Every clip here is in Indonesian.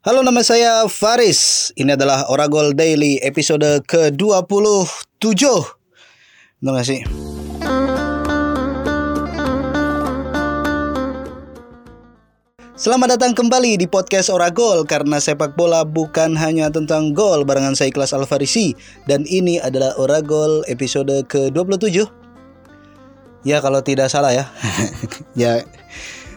Halo nama saya Faris. Ini adalah Oragol Daily episode ke-27 Bener gak sih? Selamat datang kembali di podcast Oragol Karena sepak bola bukan hanya tentang gol Barengan saya Ikhlas Alfarisi Dan ini adalah Oragol episode ke-27 Ya kalau tidak salah ya. Ya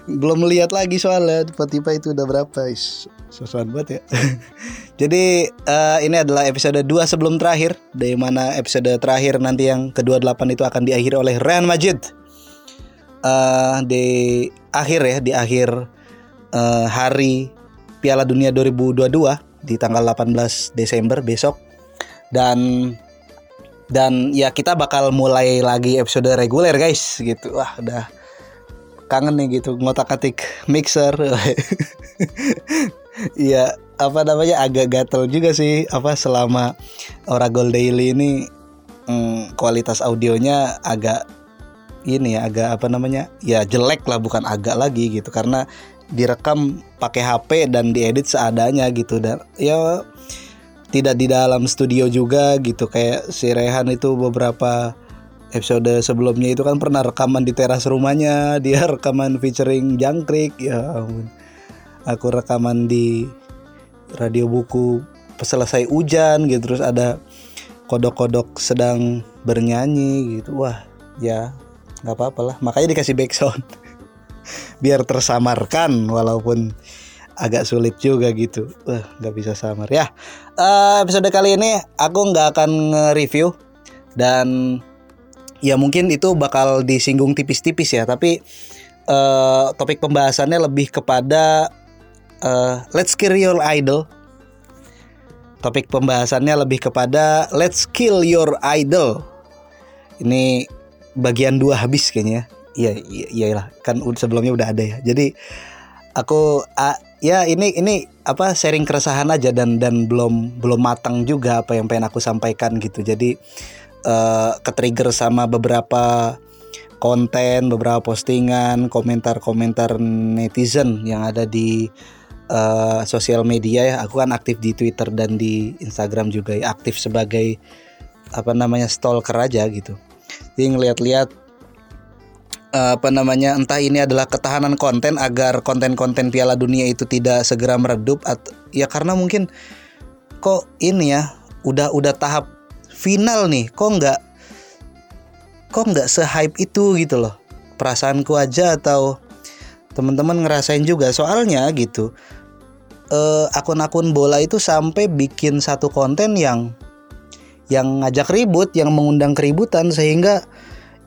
belum melihat lagi soalnya tiba-tiba itu udah berapa. Is sosokan banget ya. Jadi uh, ini adalah episode 2 sebelum terakhir. Dari mana episode terakhir nanti yang kedua delapan itu akan diakhiri oleh Real Majid uh, di akhir ya di akhir uh, hari Piala Dunia 2022 di tanggal 18 Desember besok. Dan dan ya kita bakal mulai lagi episode reguler guys gitu. Wah udah kangen nih gitu ngotak atik mixer. Iya apa namanya agak gatel juga sih apa selama Oragol Daily ini hmm, kualitas audionya agak ini ya agak apa namanya ya jelek lah bukan agak lagi gitu. Karena direkam pakai HP dan diedit seadanya gitu. Dan ya tidak di dalam studio juga gitu. Kayak si Rehan itu beberapa episode sebelumnya itu kan pernah rekaman di teras rumahnya dia rekaman featuring jangkrik ya ampun. Aku rekaman di radio buku selesai hujan gitu terus ada kodok-kodok sedang bernyanyi gitu. Wah ya nggak apa-apa lah. Makanya dikasih background biar tersamarkan walaupun agak sulit juga gitu. Wah nggak bisa samar. Ya uh, episode kali ini aku nggak akan nge-review. Dan ya mungkin itu bakal disinggung tipis-tipis ya tapi uh, topik pembahasannya lebih kepada uh, let's kill your idol. Topik pembahasannya lebih kepada let's kill your idol. Ini bagian dua habis kayaknya iya iya lah kan sebelumnya udah ada ya. Jadi aku uh, ya ini ini apa sharing keresahan aja dan dan belum belum matang juga apa yang pengen aku sampaikan gitu. Jadi uh, ketrigger sama beberapa konten, beberapa postingan, komentar-komentar netizen yang ada di uh, sosial media ya. Aku kan aktif di Twitter dan di Instagram juga ya, aktif sebagai apa namanya stalker aja gitu. Jadi ngeliat-liat uh, apa namanya entah ini adalah ketahanan konten agar konten-konten Piala Dunia itu tidak segera meredup ya karena mungkin kok ini ya udah udah tahap final nih kok nggak kok nggak se-hype itu gitu loh. Perasaanku aja atau teman-teman ngerasain juga. Soalnya gitu eh, akun-akun bola itu sampai bikin satu konten yang yang ngajak ribut yang mengundang keributan sehingga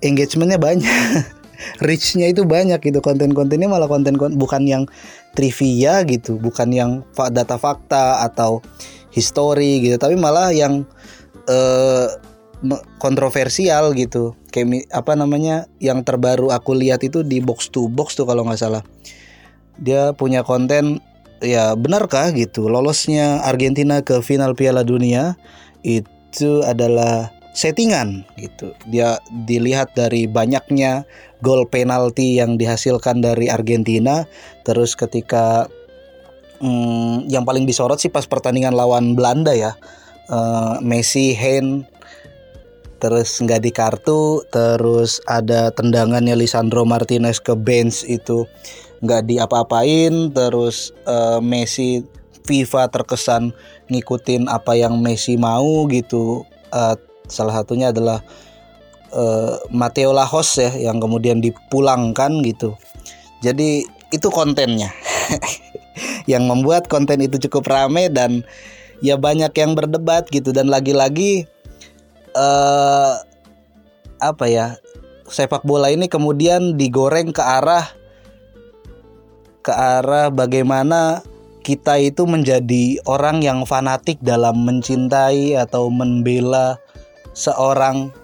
engagementnya banyak reachnya itu banyak gitu. Konten-kontennya malah konten, konten bukan yang trivia gitu bukan yang data fakta atau history gitu tapi malah yang uh, kontroversial gitu. Kayak apa namanya yang terbaru aku lihat itu di box to box tuh kalau nggak salah. Dia punya konten ya benarkah gitu lolosnya Argentina ke final Piala Dunia itu adalah settingan gitu. Dia dilihat dari banyaknya gol penalti yang dihasilkan dari Argentina. Terus ketika hmm, yang paling disorot sih pas pertandingan lawan Belanda ya uh, Messi hand terus nggak di kartu terus ada tendangannya Lisandro Martinez ke bench itu nggak di apa apain terus uh, Messi FIFA terkesan ngikutin apa yang Messi mau gitu. Uh, salah satunya adalah uh, Mateo Lajos ya yang kemudian dipulangkan gitu. Jadi itu kontennya. Yang membuat konten itu cukup rame dan ya banyak yang berdebat gitu. Dan lagi-lagi uh, apa ya sepak bola ini kemudian digoreng ke arah ke arah bagaimana kita itu menjadi orang yang fanatik dalam mencintai atau membela seorang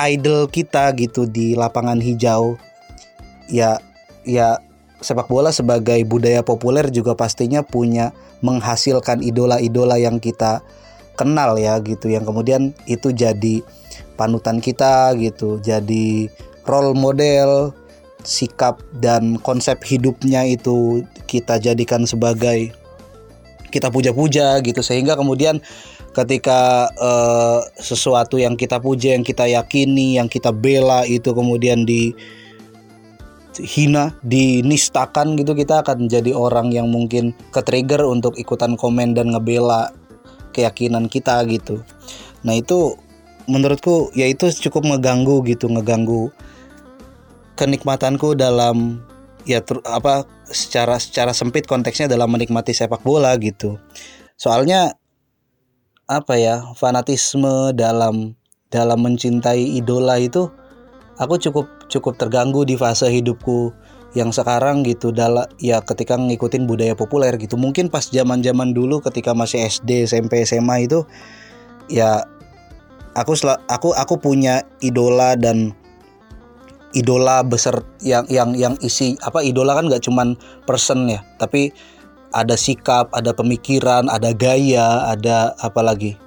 idol kita gitu di lapangan hijau. Ya ya sepak bola sebagai budaya populer juga pastinya punya menghasilkan idola-idola yang kita kenal ya gitu. Yang kemudian itu jadi panutan kita gitu. Jadi role model sikap dan konsep hidupnya itu kita jadikan sebagai kita puja-puja gitu. Sehingga kemudian ketika uh, sesuatu yang kita puja yang kita yakini yang kita bela itu kemudian di hina dinistakan gitu kita akan jadi orang yang mungkin ke trigger untuk ikutan komen dan ngebela keyakinan kita gitu nah itu menurutku ya itu cukup ngeganggu gitu ngeganggu kenikmatanku dalam ya apa secara secara sempit konteksnya dalam menikmati sepak bola gitu. Soalnya apa ya fanatisme dalam dalam mencintai idola itu aku cukup cukup terganggu di fase hidupku yang sekarang gitu dalam ya ketika ngikutin budaya populer gitu. Mungkin pas zaman zaman dulu ketika masih SD SMP SMA itu ya aku aku aku punya idola dan idola besar yang yang yang isi apa idola kan nggak cuman person ya tapi ada sikap ada pemikiran ada gaya ada apa lagi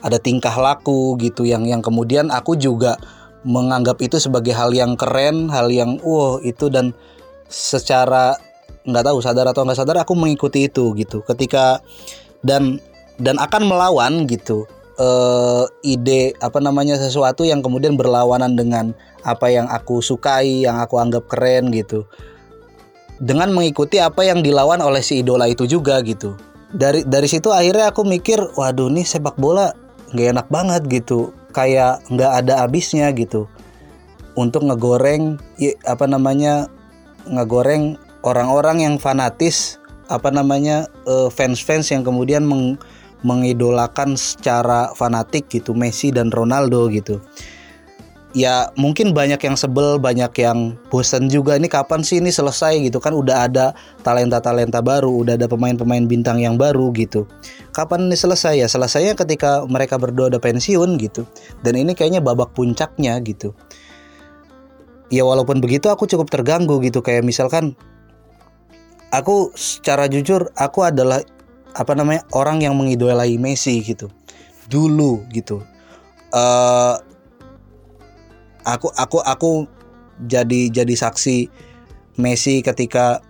ada tingkah laku gitu yang yang kemudian aku juga menganggap itu sebagai hal yang keren hal yang wow itu dan secara nggak tahu sadar atau nggak sadar aku mengikuti itu gitu ketika dan dan akan melawan gitu uh, ide apa namanya sesuatu yang kemudian berlawanan dengan apa yang aku sukai, yang aku anggap keren gitu. Dengan mengikuti apa yang dilawan oleh si idola itu juga gitu. Dari dari situ akhirnya aku mikir, waduh nih sepak bola nggak enak banget gitu, kayak nggak ada habisnya gitu. Untuk ngegoreng ya, apa namanya ngegoreng orang-orang yang fanatis apa namanya eh, fans-fans yang kemudian meng, mengidolakan secara fanatik gitu Messi dan Ronaldo gitu ya mungkin banyak yang sebel, banyak yang bosan juga ini kapan sih ini selesai gitu kan udah ada talenta-talenta baru, udah ada pemain-pemain bintang yang baru gitu. Kapan ini selesai ya? Selesainya ketika mereka berdua udah pensiun gitu. Dan ini kayaknya babak puncaknya gitu. Ya walaupun begitu aku cukup terganggu gitu kayak misalkan aku secara jujur aku adalah apa namanya orang yang mengidolai Messi gitu dulu gitu uh, aku aku aku jadi jadi saksi Messi ketika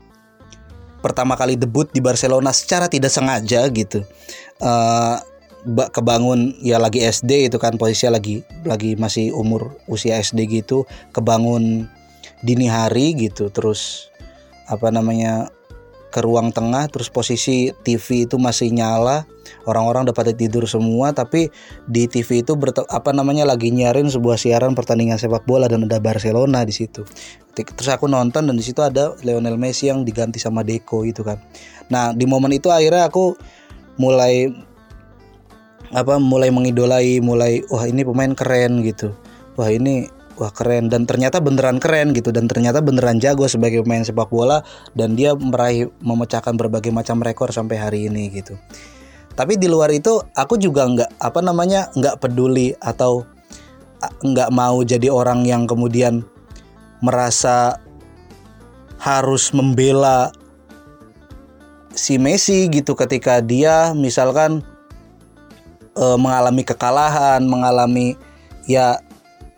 pertama kali debut di Barcelona secara tidak sengaja gitu. Uh, kebangun ya lagi SD itu kan posisinya lagi lagi masih umur usia SD gitu. Kebangun dini hari gitu terus apa namanya ke ruang tengah terus posisi TV itu masih nyala orang-orang udah pada tidur semua tapi di TV itu apa namanya lagi nyarin sebuah siaran pertandingan sepak bola dan ada Barcelona di situ. Terus aku nonton dan di situ ada Lionel Messi yang diganti sama Deco itu kan. Nah di momen itu akhirnya aku mulai apa mulai mengidolai mulai wah ini pemain keren gitu. Wah ini wah keren. Dan ternyata beneran keren gitu. Dan ternyata beneran jago sebagai pemain sepak bola. Dan dia meraih memecahkan berbagai macam rekor sampai hari ini gitu. Tapi di luar itu aku juga nggak apa namanya nggak peduli atau nggak mau jadi orang yang kemudian merasa harus membela si Messi gitu ketika dia misalkan e, mengalami kekalahan mengalami ya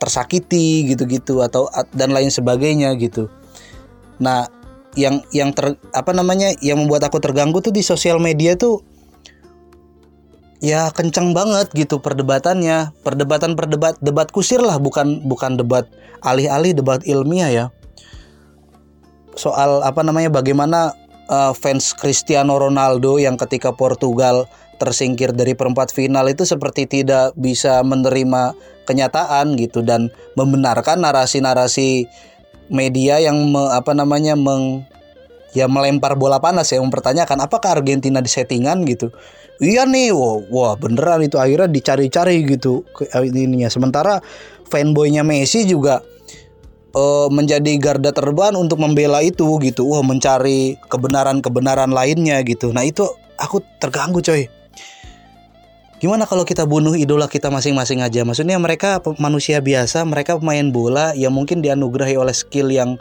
tersakiti gitu-gitu atau dan lain sebagainya gitu. Nah, yang yang ter apa namanya yang membuat aku terganggu tuh di sosial media tuh ya kencang banget gitu perdebatannya perdebatan perdebat debat kusir lah bukan bukan debat alih-alih debat ilmiah ya soal apa namanya bagaimana uh, fans Cristiano Ronaldo yang ketika Portugal tersingkir dari perempat final itu seperti tidak bisa menerima kenyataan gitu dan membenarkan narasi-narasi media yang me, apa namanya meng ya melempar bola panas ya mempertanyakan apakah Argentina di settingan gitu. Iya nih wah, wah beneran itu akhirnya dicari-cari gitu ininya. Sementara fanboynya Messi juga uh, menjadi garda terdepan untuk membela itu gitu. Wah mencari kebenaran-kebenaran lainnya gitu. Nah itu aku terganggu coy gimana kalau kita bunuh idola kita masing-masing aja? Maksudnya mereka manusia biasa mereka pemain bola yang mungkin dianugerahi oleh skill yang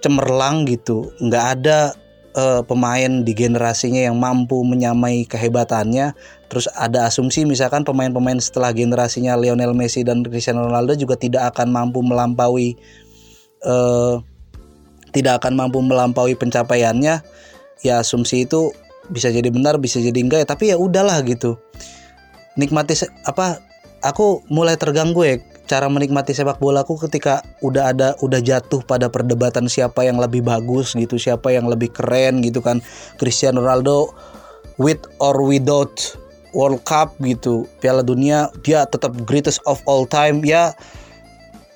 cemerlang gitu. Nggak ada uh, pemain di generasinya yang mampu menyamai kehebatannya. Terus ada asumsi misalkan pemain-pemain setelah generasinya Lionel Messi dan Cristiano Ronaldo juga tidak akan mampu melampaui uh, tidak akan mampu melampaui pencapaiannya. Ya asumsi itu bisa jadi benar bisa jadi enggak ya tapi ya udahlah gitu nikmati apa aku mulai terganggu ya cara menikmati sepak bola aku ketika udah ada udah jatuh pada perdebatan siapa yang lebih bagus gitu siapa yang lebih keren gitu kan. Cristiano Ronaldo with or without World Cup gitu Piala Dunia dia tetap greatest of all time ya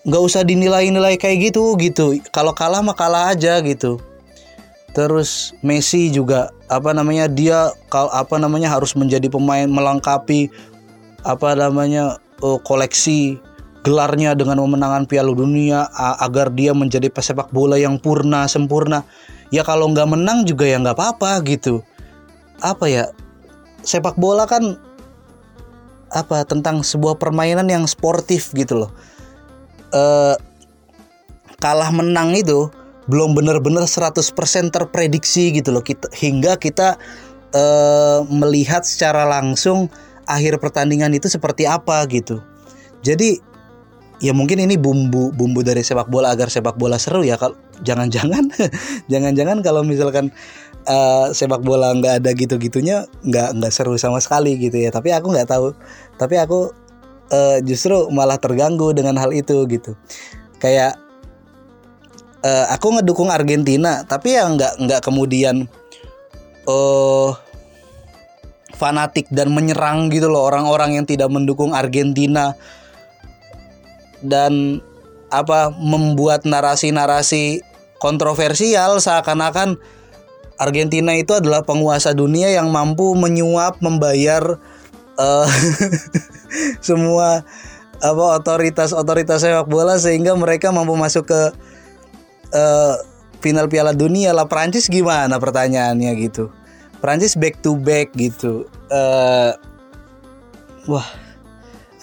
nggak usah dinilai-nilai kayak gitu gitu. Kalau kalah mah kalah aja gitu terus Messi juga apa namanya dia kalau apa namanya harus menjadi pemain melengkapi apa namanya uh, koleksi gelarnya dengan memenangkan Piala Dunia agar dia menjadi pesepak bola yang purna sempurna. Ya kalau nggak menang juga ya nggak apa-apa gitu. Apa ya sepak bola kan apa tentang sebuah permainan yang sportif gitu loh. E, kalah menang itu belum benar-benar 100% terprediksi gitu loh. Kita hingga kita e, melihat secara langsung akhir pertandingan itu seperti apa gitu. Jadi ya mungkin ini bumbu bumbu dari sepak bola agar sepak bola seru ya. Kalau jangan-jangan jangan-jangan kalau misalkan uh, sepak bola nggak ada gitu-gitunya nggak nggak seru sama sekali gitu ya. Tapi aku nggak tahu. Tapi aku uh, justru malah terganggu dengan hal itu gitu. Kayak uh, aku ngedukung Argentina tapi ya nggak nggak kemudian uh, fanatik dan menyerang gitu loh orang-orang yang tidak mendukung Argentina. Dan apa membuat narasi-narasi kontroversial seakan-akan Argentina itu adalah penguasa dunia yang mampu menyuap membayar uh, semua apa otoritas-otoritas sepak bola sehingga mereka mampu masuk ke uh, final Piala Dunia lah Prancis gimana pertanyaannya gitu Prancis back to back gitu uh, wah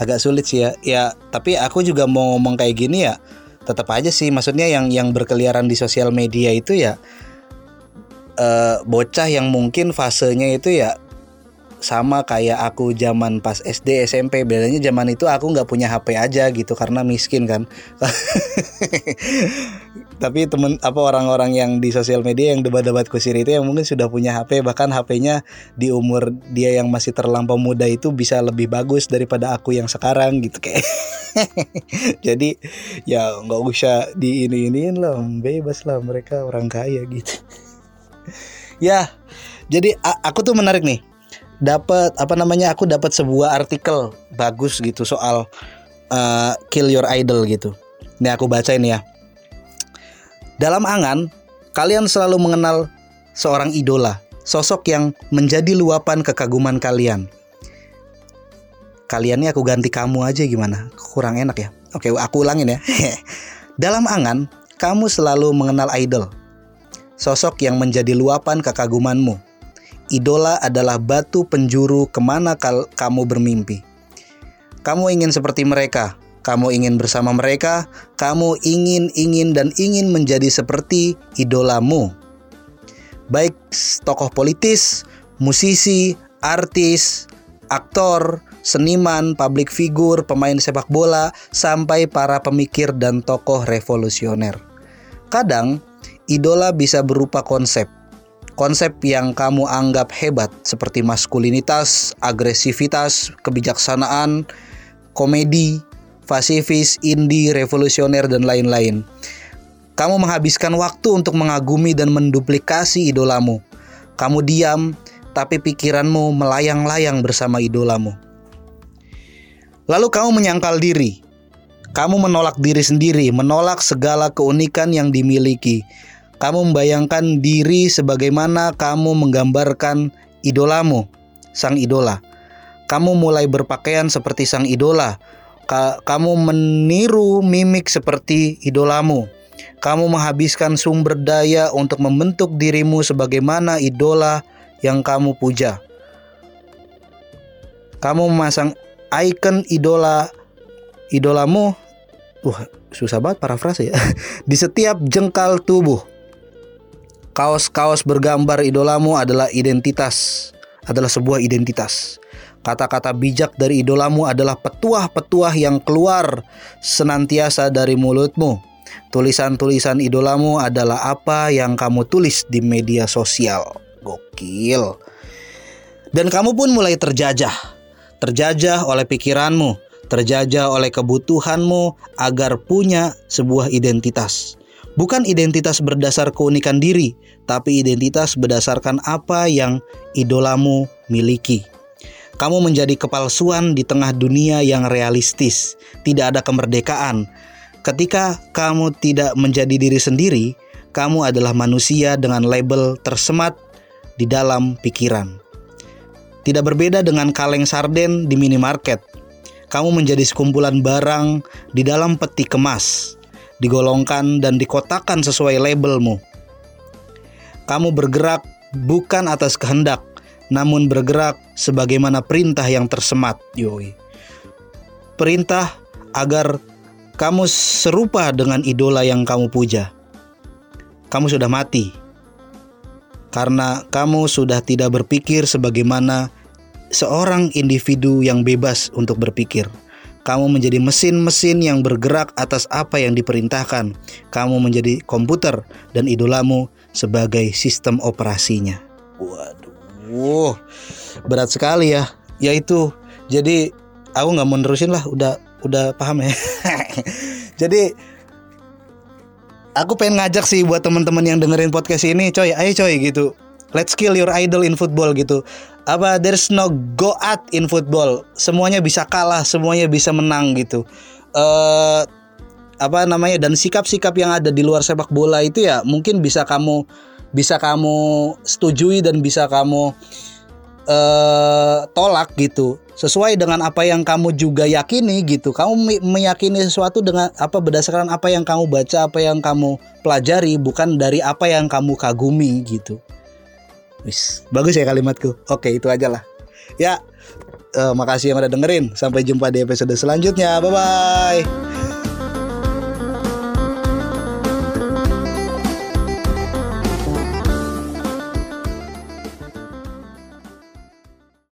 agak sulit sih ya. Ya, tapi aku juga mau ngomong kayak gini ya. Tetap aja sih maksudnya yang yang berkeliaran di sosial media itu ya uh, bocah yang mungkin fasenya itu ya sama kayak aku zaman pas SD SMP bedanya zaman itu aku nggak punya HP aja gitu karena miskin kan. Tapi temen apa orang-orang yang di sosial media yang debat-debat kusir itu yang mungkin sudah punya HP bahkan HP-nya di umur dia yang masih terlampau muda itu bisa lebih bagus daripada aku yang sekarang gitu kayak. Jadi ya nggak usah di ini iniin lah bebas lah mereka orang kaya gitu. Ya jadi aku tuh menarik nih dapat apa namanya aku dapat sebuah artikel bagus gitu soal uh, kill your idol gitu. Ini aku baca ini ya. Dalam angan, kalian selalu mengenal seorang idola, sosok yang menjadi luapan kekaguman kalian. Kalian ini aku ganti kamu aja gimana? Kurang enak ya. Oke, aku ulangin ya. Dalam angan, kamu selalu mengenal idol, sosok yang menjadi luapan kekagumanmu Idola adalah batu penjuru ke mana kal kamu bermimpi. Kamu ingin seperti mereka, kamu ingin bersama mereka, kamu ingin, ingin, dan ingin menjadi seperti idolamu. Baik tokoh politis, musisi, artis, aktor, seniman, public figure, pemain sepak bola, sampai para pemikir dan tokoh revolusioner. Kadang, idola bisa berupa konsep, Konsep yang kamu anggap hebat seperti maskulinitas, agresivitas, kebijaksanaan, komedi, pasifis, indie, revolusioner, dan lain-lain. Kamu menghabiskan waktu untuk mengagumi dan menduplikasi idolamu. Kamu diam, tapi pikiranmu melayang-layang bersama idolamu. Lalu kamu menyangkal diri. Kamu menolak diri sendiri, menolak segala keunikan yang dimiliki kamu membayangkan diri sebagaimana kamu menggambarkan idolamu, sang idola. Kamu mulai berpakaian seperti sang idola. Ka kamu meniru mimik seperti idolamu. Kamu menghabiskan sumber daya untuk membentuk dirimu sebagaimana idola yang kamu puja. Kamu memasang ikon idola idolamu Wah, susah banget parafrase ya. Di setiap jengkal tubuh. Kaos-kaos bergambar idolamu adalah identitas, adalah sebuah identitas. Kata-kata bijak dari idolamu adalah petuah-petuah yang keluar senantiasa dari mulutmu. Tulisan-tulisan idolamu adalah apa yang kamu tulis di media sosial. Gokil. Dan kamu pun mulai terjajah. Terjajah oleh pikiranmu, terjajah oleh kebutuhanmu agar punya sebuah identitas. Bukan identitas berdasar keunikan diri, tapi identitas berdasarkan apa yang idolamu miliki. Kamu menjadi kepalsuan di tengah dunia yang realistis, tidak ada kemerdekaan. Ketika kamu tidak menjadi diri sendiri, kamu adalah manusia dengan label tersemat di dalam pikiran. Tidak berbeda dengan kaleng sarden di minimarket. Kamu menjadi sekumpulan barang di dalam peti kemas, digolongkan dan dikotakan sesuai labelmu. Kamu bergerak bukan atas kehendak, namun bergerak sebagaimana perintah yang tersemat. Yoi. Perintah agar kamu serupa dengan idola yang kamu puja. Kamu sudah mati karena kamu sudah tidak berpikir sebagaimana seorang individu yang bebas untuk berpikir. Kamu menjadi mesin-mesin yang bergerak atas apa yang diperintahkan. Kamu menjadi komputer dan idolamu sebagai sistem operasinya. Waduh, berat sekali ya. Yaitu, jadi aku nggak mau nerusin lah. Udah, udah paham ya. jadi aku pengen ngajak sih buat teman-teman yang dengerin podcast ini, coy, ayo coy gitu. Let's kill your idol in football gitu. Apa there's no go out in football. Semuanya bisa kalah, semuanya bisa menang gitu. Eh uh, apa namanya dan sikap-sikap yang ada di luar sepak bola itu ya mungkin bisa kamu bisa kamu setujui dan bisa kamu uh, tolak gitu sesuai dengan apa yang kamu juga yakini gitu kamu meyakini sesuatu dengan apa berdasarkan apa yang kamu baca apa yang kamu pelajari bukan dari apa yang kamu kagumi gitu Wis, bagus ya kalimatku. Oke itu aja lah. Ya uh, makasih yang udah dengerin. Sampai jumpa di episode selanjutnya. Bye bye